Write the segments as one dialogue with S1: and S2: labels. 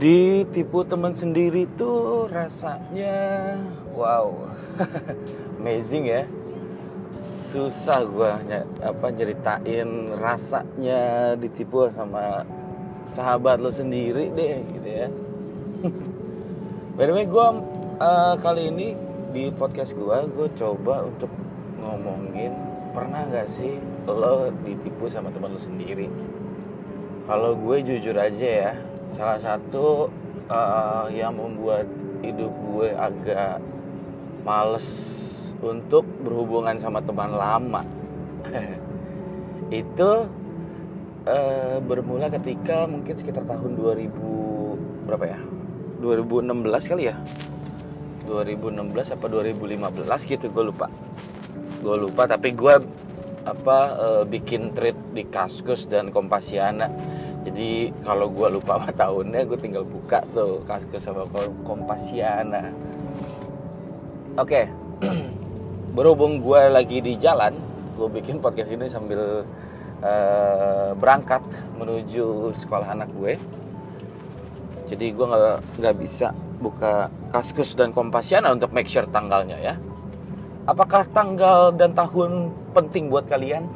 S1: ditipu teman sendiri tuh rasanya wow. Amazing ya. Susah gue apa ceritain rasanya ditipu sama sahabat lo sendiri deh gitu ya. By the way gue uh, kali ini di podcast gue gue coba untuk ngomongin pernah nggak sih lo ditipu sama teman lo sendiri? Kalau gue jujur aja ya salah satu uh, yang membuat hidup gue agak males untuk berhubungan sama teman lama. Itu uh, bermula ketika mungkin sekitar tahun 2000 berapa ya? 2016 kali ya? 2016 apa 2015 gitu gue lupa. Gue lupa tapi gue apa uh, bikin treat di Kaskus dan Kompasiana jadi kalau gue lupa sama tahunnya gue tinggal buka tuh Kaskus sama Kompasiana oke okay. berhubung gue lagi di jalan gue bikin podcast ini sambil uh, berangkat menuju sekolah anak gue jadi gue nggak nggak bisa buka Kaskus dan Kompasiana untuk make sure tanggalnya ya apakah tanggal dan tahun penting buat kalian?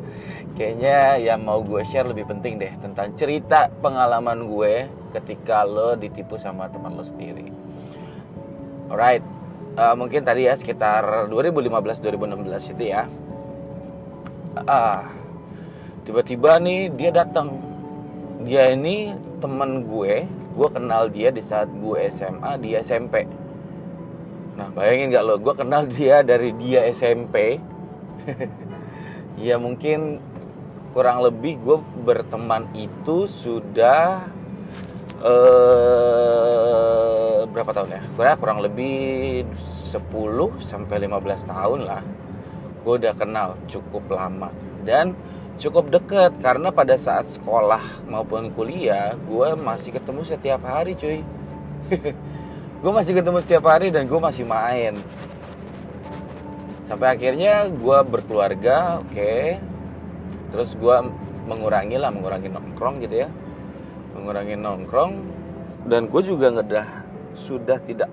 S1: Kayaknya yang mau gue share lebih penting deh tentang cerita pengalaman gue ketika lo ditipu sama teman lo sendiri. Alright, uh, mungkin tadi ya sekitar 2015-2016 itu ya. Ah, tiba-tiba nih dia datang. Dia ini teman gue, gue kenal dia di saat gue SMA, di SMP. Nah bayangin gak lo, gue kenal dia dari dia SMP Ya mungkin kurang lebih gue berteman itu sudah uh, Berapa tahun ya? Kurang, kurang lebih 10 sampai 15 tahun lah. Gue udah kenal cukup lama Dan cukup deket Karena pada saat sekolah maupun kuliah Gue masih ketemu setiap hari cuy gue masih ketemu setiap hari dan gue masih main. Sampai akhirnya gue berkeluarga oke. Okay. terus gue mengurangi lah mengurangi nongkrong gitu ya. Mengurangi nongkrong. Dan gue juga ngedah sudah tidak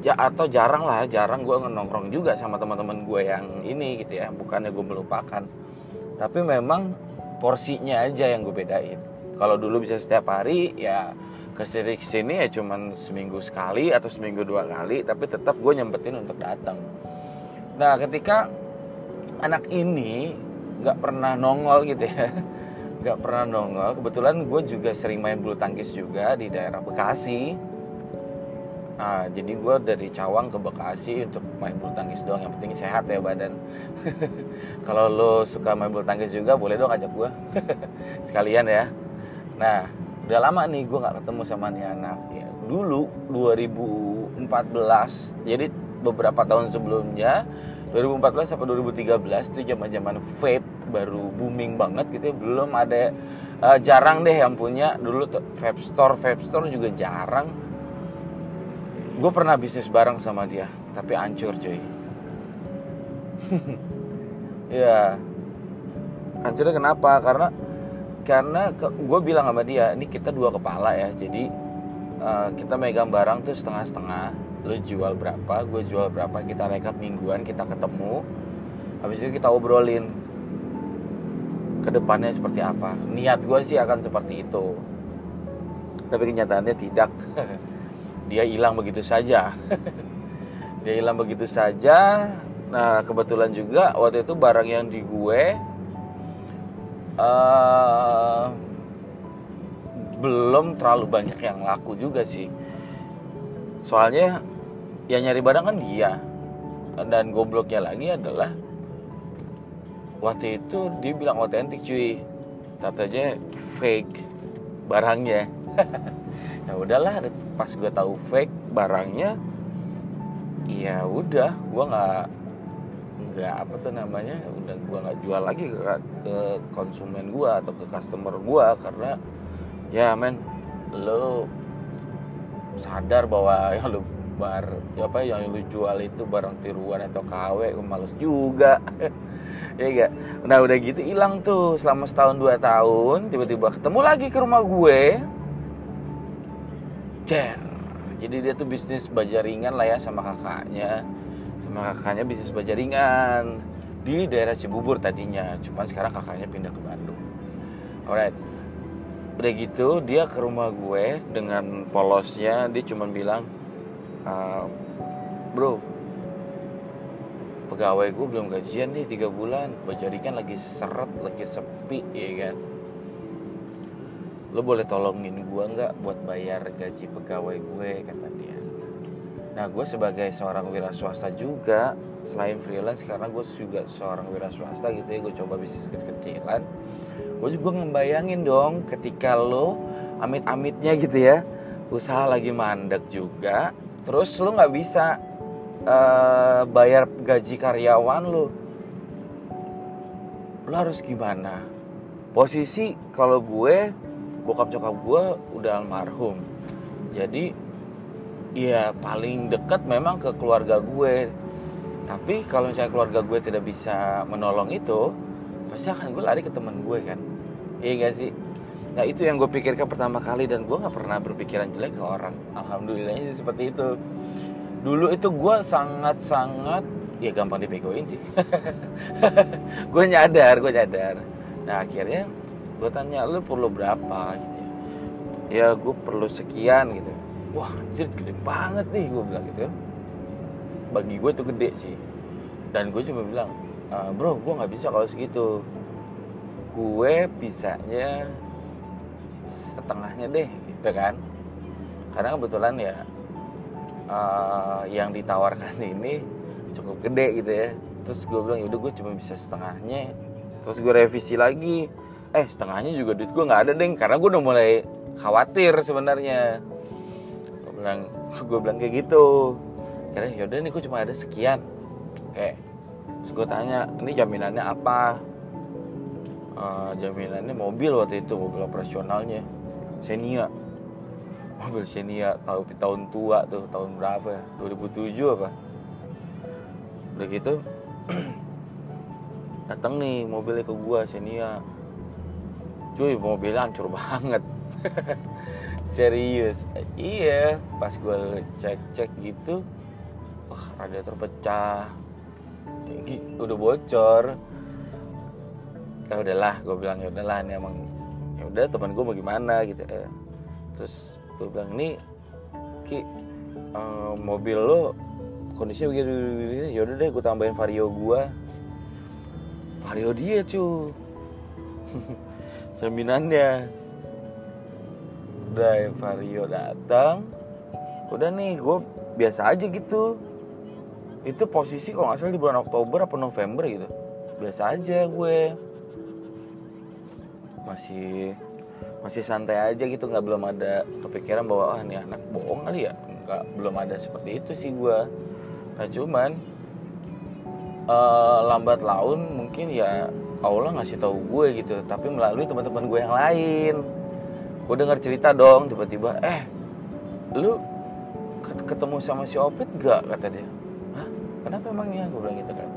S1: ya atau jarang lah jarang gue nongkrong juga sama teman-teman gue yang ini gitu ya. Bukannya gue melupakan. Tapi memang porsinya aja yang gue bedain. Kalau dulu bisa setiap hari ya ke sini sini ya cuman seminggu sekali atau seminggu dua kali tapi tetap gue nyempetin untuk datang. Nah ketika anak ini nggak pernah nongol gitu ya nggak pernah nongol kebetulan gue juga sering main bulu tangkis juga di daerah Bekasi. Nah jadi gue dari Cawang ke Bekasi untuk main bulu tangkis doang yang penting sehat ya badan. Kalau lo suka main bulu tangkis juga boleh dong ajak gue sekalian ya. Nah udah lama nih gue nggak ketemu sama nih anak ya dulu 2014 jadi beberapa tahun sebelumnya 2014 sampai 2013 itu zaman zaman vape baru booming banget gitu ya. belum ada uh, jarang deh yang punya. Dulu vape store vape store juga jarang. Gue pernah bisnis bareng sama dia tapi hancur cuy. Ya. Hancurnya kenapa? Karena karena gue bilang sama dia ini kita dua kepala ya jadi uh, kita megang barang tuh setengah-setengah. Lo jual berapa gue jual berapa kita rekap mingguan kita ketemu. Habis itu kita obrolin ke depannya seperti apa. Niat gue sih akan seperti itu. Tapi kenyataannya tidak. Dia hilang begitu saja. Dia hilang begitu saja. Nah kebetulan juga waktu itu barang yang di gue uh, belum terlalu banyak yang laku juga sih. Soalnya yang nyari barang kan dia. Dan gobloknya lagi adalah waktu itu dia bilang otentik cuy. Katanya fake barangnya. Ya udahlah pas gue tahu fake barangnya ya udah gue nggak nggak apa tuh namanya udah gua nggak jual lagi ke, ke konsumen gua atau ke customer gua karena ya men lo sadar bahwa yang lo bar apa yang lu jual itu barang tiruan atau KW males juga ya gak nah udah gitu hilang tuh selama setahun dua tahun tiba-tiba ketemu lagi ke rumah gue Cer. Jadi dia tuh bisnis baja ringan lah ya sama kakaknya. Sama kakaknya bisnis baja ringan di daerah Cibubur tadinya. Cuman sekarang kakaknya pindah ke Bandung. Alright. Udah gitu dia ke rumah gue dengan polosnya dia cuma bilang, "Ah, bro, pegawai gue belum gajian nih tiga bulan, baja ringan lagi seret, lagi sepi, ya kan." lo boleh tolongin gue nggak buat bayar gaji pegawai gue kata dia nah gue sebagai seorang wira swasta juga selain freelance karena gue juga seorang wira swasta gitu ya gue coba bisnis kecil-kecilan gue juga ngebayangin dong ketika lo amit-amitnya gitu ya usaha lagi mandek juga terus lo nggak bisa uh, bayar gaji karyawan lo lo harus gimana? Posisi kalau gue bokap cokap gue udah almarhum. Jadi ya paling dekat memang ke keluarga gue. Tapi kalau misalnya keluarga gue tidak bisa menolong itu pasti akan gue lari ke teman gue kan? Iya gak sih? Nah itu yang gue pikirkan pertama kali dan gue nggak pernah berpikiran jelek ke orang. Alhamdulillahnya sih seperti itu. Dulu itu gue sangat sangat ya gampang dipegoin sih. Gue nyadar gue nyadar. Nah akhirnya gue tanya lu perlu berapa? Gitu ya gue perlu sekian gitu wah anjir gede banget nih gue bilang gitu bagi gue itu gede sih. Dan gue cuma bilang e, bro gue nggak bisa kalau segitu. Gue bisanya setengahnya deh gitu kan. Karena kebetulan ya uh, yang ditawarkan ini cukup gede gitu ya. Terus gue bilang yaudah gue cuma bisa setengahnya. Terus gue revisi lagi. Eh setengahnya juga duit gue nggak ada deh karena gue udah mulai khawatir sebenarnya gue bilang gue bilang kayak gitu. Karena yaudah nih gue cuma ada sekian. Oke terus gue tanya ini jaminannya apa? Uh, jaminannya mobil waktu itu mobil operasionalnya. Xenia. Mobil Xenia tahu tahun tua tuh tahun berapa ya? 2007 apa? Udah gitu datang nih mobilnya ke gua Xenia. Cuy mobilnya hancur banget serius. Iya pas gue cek cek gitu wah radiator pecah udah bocor. Ya udahlah gue bilang ya udahlah ini emang ya udah teman gue mau gimana? Gitu ya. terus gue bilang nih ki uh, mobil lo kondisinya begini, begini ya udah deh gue tambahin vario gue vario dia cuy jaminannya udah Vario datang udah nih gue biasa aja gitu. Itu posisi kalau nggak salah di bulan Oktober apa November gitu. Biasa aja gue. Masih masih santai aja gitu nggak belum ada kepikiran bahwa ah ini anak bohong kali ya? Nggak belum ada seperti itu sih gue nah cuman uh, lambat laun mungkin ya Allah ngasih tahu gue gitu tapi melalui teman-teman gue yang lain gue dengar cerita dong tiba-tiba eh lu ketemu sama si Opit gak kata dia. Hah? kenapa emangnya gue bilang gitu kan.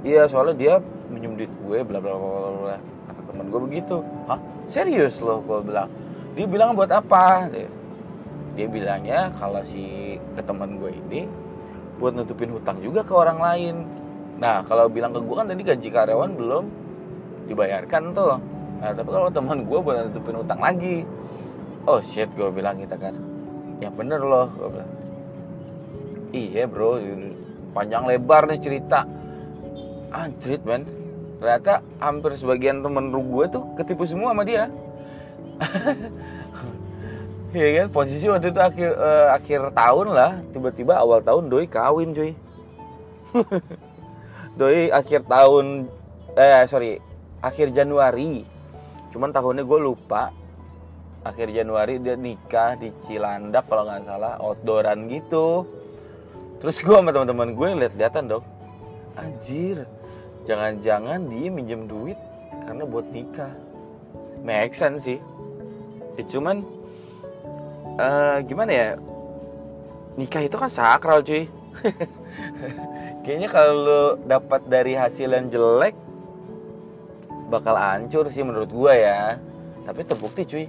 S1: Iya soalnya dia minjem duit gue bla bla bla bla kata teman gue begitu. Hah? Serius loh? Gue bilang. Dia bilang buat apa? Dia, dia bilangnya kalau si ke teman gue ini buat nutupin hutang juga ke orang lain. Nah kalau bilang ke gue kan tadi gaji karyawan belum dibayarkan tuh nah tapi kalau teman gue buat nutupin utang lagi. Oh shit gue bilang gitu kan. Ya bener loh gue bilang. Iya bro panjang lebar nih cerita. Anjrit men. Ternyata hampir sebagian temen gue tuh ketipu semua sama dia. Iya kan? Posisi waktu itu akhir uh, akhir tahun lah. Tiba-tiba awal tahun doi kawin cuy. Doi akhir tahun eh sorry akhir Januari cuman tahunnya gue lupa. Akhir Januari dia nikah di Cilandak kalau nggak salah outdooran gitu. Terus gue sama teman-teman gue lihat-lihatan dong. Anjir jangan-jangan dia minjem duit karena buat nikah. Make sense sih. Ya, cuman uh, gimana ya? Nikah itu kan sakral cuy. Kayaknya kalau dapat dari hasil yang jelek bakal hancur sih menurut gue ya. Tapi terbukti cuy.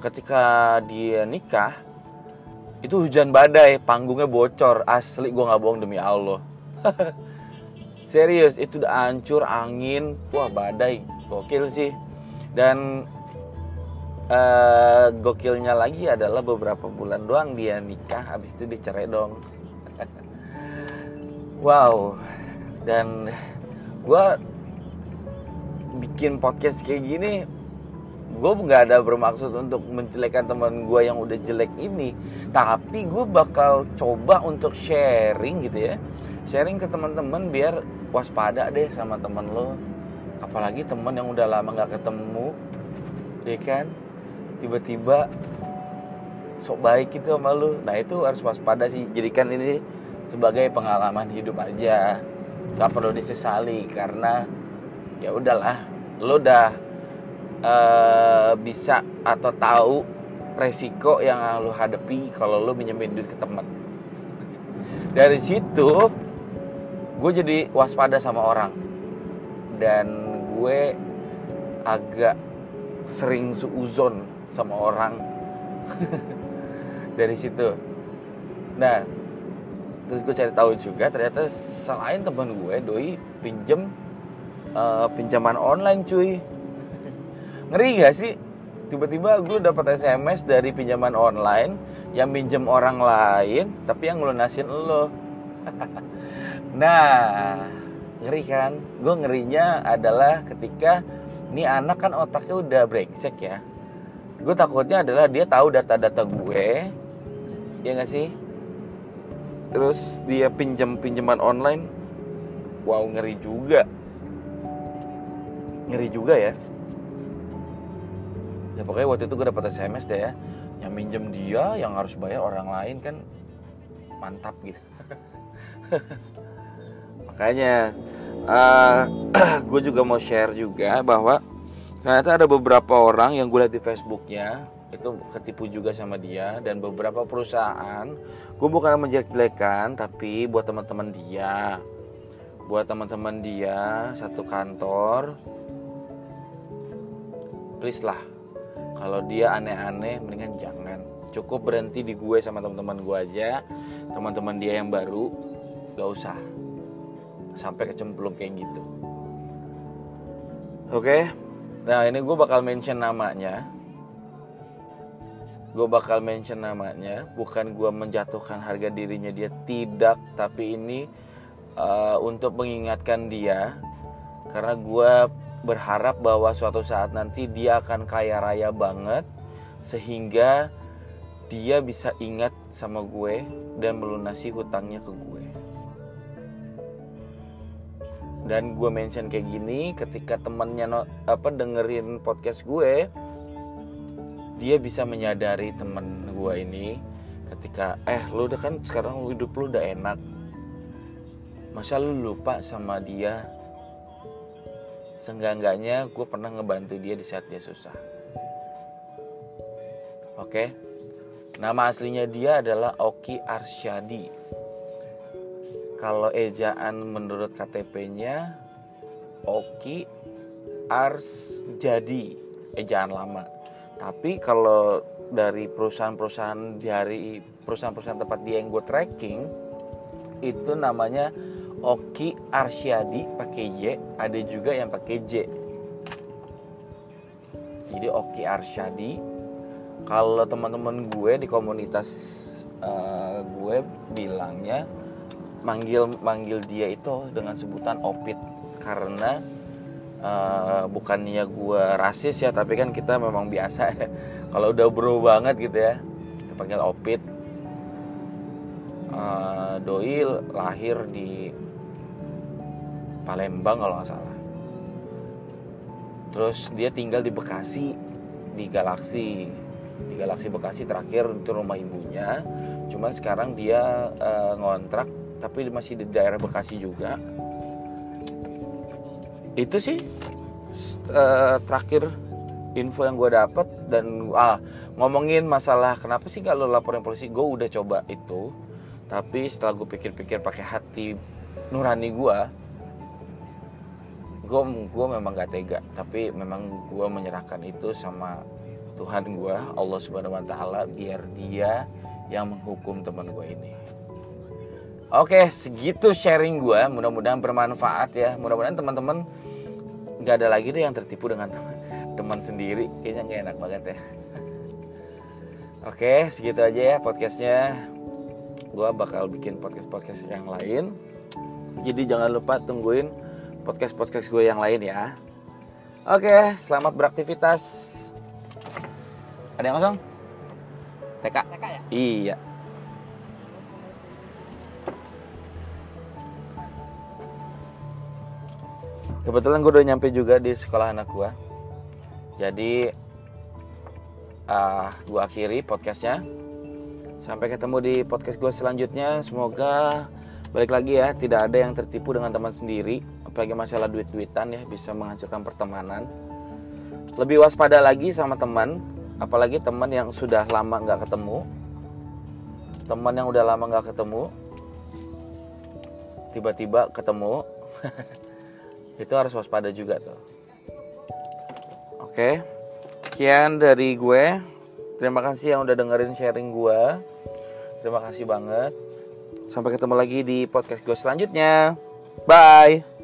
S1: Ketika dia nikah itu hujan badai panggungnya bocor. Asli gue nggak bohong demi Allah. Serius itu udah hancur angin. Wah badai. Gokil sih. Dan uh, gokilnya lagi adalah beberapa bulan doang dia nikah. Habis itu dicerai dong. Wow. Dan gue bikin podcast kayak gini gue nggak ada bermaksud untuk menjelekkan teman gue yang udah jelek ini. Tapi gue bakal coba untuk sharing gitu ya. Sharing ke teman-teman biar waspada deh sama teman lo. Apalagi teman yang udah lama nggak ketemu ya kan? Tiba-tiba sok baik gitu sama lo nah itu harus waspada sih. Jadikan ini sebagai pengalaman hidup aja. Nggak perlu disesali karena ya udahlah lo udah uh, bisa atau tahu resiko yang lo hadapi kalau lo minjemin duit ke teman dari situ gue jadi waspada sama orang. Dan gue agak sering suuzon sama orang. Dari situ. Nah terus gue cari tahu juga ternyata selain teman gue doi pinjem uh, pinjaman online cuy. Ngeri gak sih? Tiba-tiba gue dapat SMS dari pinjaman online yang minjem orang lain tapi yang ngelunasin lo. Nah ngeri kan? Gue ngerinya adalah ketika ini anak kan otaknya udah brengsek ya. Gue takutnya adalah dia tahu data-data gue ya gak sih? Terus dia pinjam pinjaman online. Wow ngeri juga ngeri juga ya. Ya pokoknya waktu itu gue dapet SMS deh ya. Yang minjem dia yang harus bayar orang lain kan mantap gitu. Makanya uh, eh, gue juga mau share juga bahwa ternyata ada beberapa orang yang gue lihat di Facebooknya itu ketipu juga sama dia dan beberapa perusahaan gue bukan menjelek-jelekan tapi buat teman-teman dia. Buat teman-teman dia satu kantor please lah. Kalau dia aneh-aneh mendingan jangan. Cukup berhenti di gue sama teman-teman gue aja. Teman-teman dia yang baru gak usah. Sampai kecemplung kayak gitu. Oke? Okay? nah ini gue bakal mention namanya. Gue bakal mention namanya bukan gue menjatuhkan harga dirinya dia tidak. Tapi ini uh, untuk mengingatkan dia karena gue berharap bahwa suatu saat nanti dia akan kaya raya banget sehingga dia bisa ingat sama gue dan melunasi hutangnya ke gue. Dan gue mention kayak gini ketika temennya no, apa dengerin podcast gue, dia bisa menyadari temen gue ini ketika eh lu udah kan sekarang hidup lu udah enak, masa lu lupa sama dia seenggak-enggaknya gue pernah ngebantu dia di saat dia susah. Oke? Nama aslinya dia adalah Oki Arsyadi. Kalau ejaan menurut KTP-nya Oki Arsjadi ejaan lama. Tapi kalau dari perusahaan-perusahaan dari perusahaan-perusahaan tempat dia yang gue tracking itu namanya Oki Arsyadi pakai Y, ada juga yang pakai J. Jadi Oki Arsyadi. Kalau teman-teman gue di komunitas uh, gue bilangnya manggil manggil dia itu dengan sebutan Opit karena uh, bukannya gue rasis ya, tapi kan kita memang biasa ya. Kalau udah bro banget gitu ya, kita panggil Opit. Uh, Doi lahir di Palembang kalau nggak salah. Terus dia tinggal di Bekasi di Galaksi di Galaksi Bekasi terakhir itu rumah ibunya. Cuman sekarang dia uh, ngontrak tapi masih di daerah Bekasi juga. Itu sih uh, terakhir info yang gue dapet dan ah ngomongin masalah kenapa sih kalau laporin polisi gue udah coba itu. Tapi setelah gue pikir-pikir pakai hati nurani gue gue gue memang gak tega tapi memang gue menyerahkan itu sama Tuhan gue Allah Subhanahu Wa Taala biar dia yang menghukum teman gue ini Oke, segitu sharing gue. Mudah-mudahan bermanfaat ya. Mudah-mudahan teman-teman nggak ada lagi deh yang tertipu dengan teman sendiri. Kayaknya nggak enak banget ya. Oke, segitu aja ya podcastnya. Gue bakal bikin podcast-podcast yang lain. Jadi jangan lupa tungguin podcast-podcast gue yang lain ya. Oke, selamat beraktivitas. Ada yang kosong? TK?
S2: TK ya?
S1: Iya. Kebetulan gue udah nyampe juga di sekolah anak gue. Jadi uh, gue akhiri podcastnya. Sampai ketemu di podcast gue selanjutnya. Semoga balik lagi ya, tidak ada yang tertipu dengan teman sendiri. Apalagi masalah duit-duitan ya bisa menghancurkan pertemanan. Lebih waspada lagi sama teman, apalagi teman yang sudah lama nggak ketemu. Teman yang udah lama nggak ketemu, tiba-tiba ketemu. itu harus waspada juga tuh oke sekian dari gue terima kasih yang udah dengerin sharing gue terima kasih banget sampai ketemu lagi di podcast gue selanjutnya bye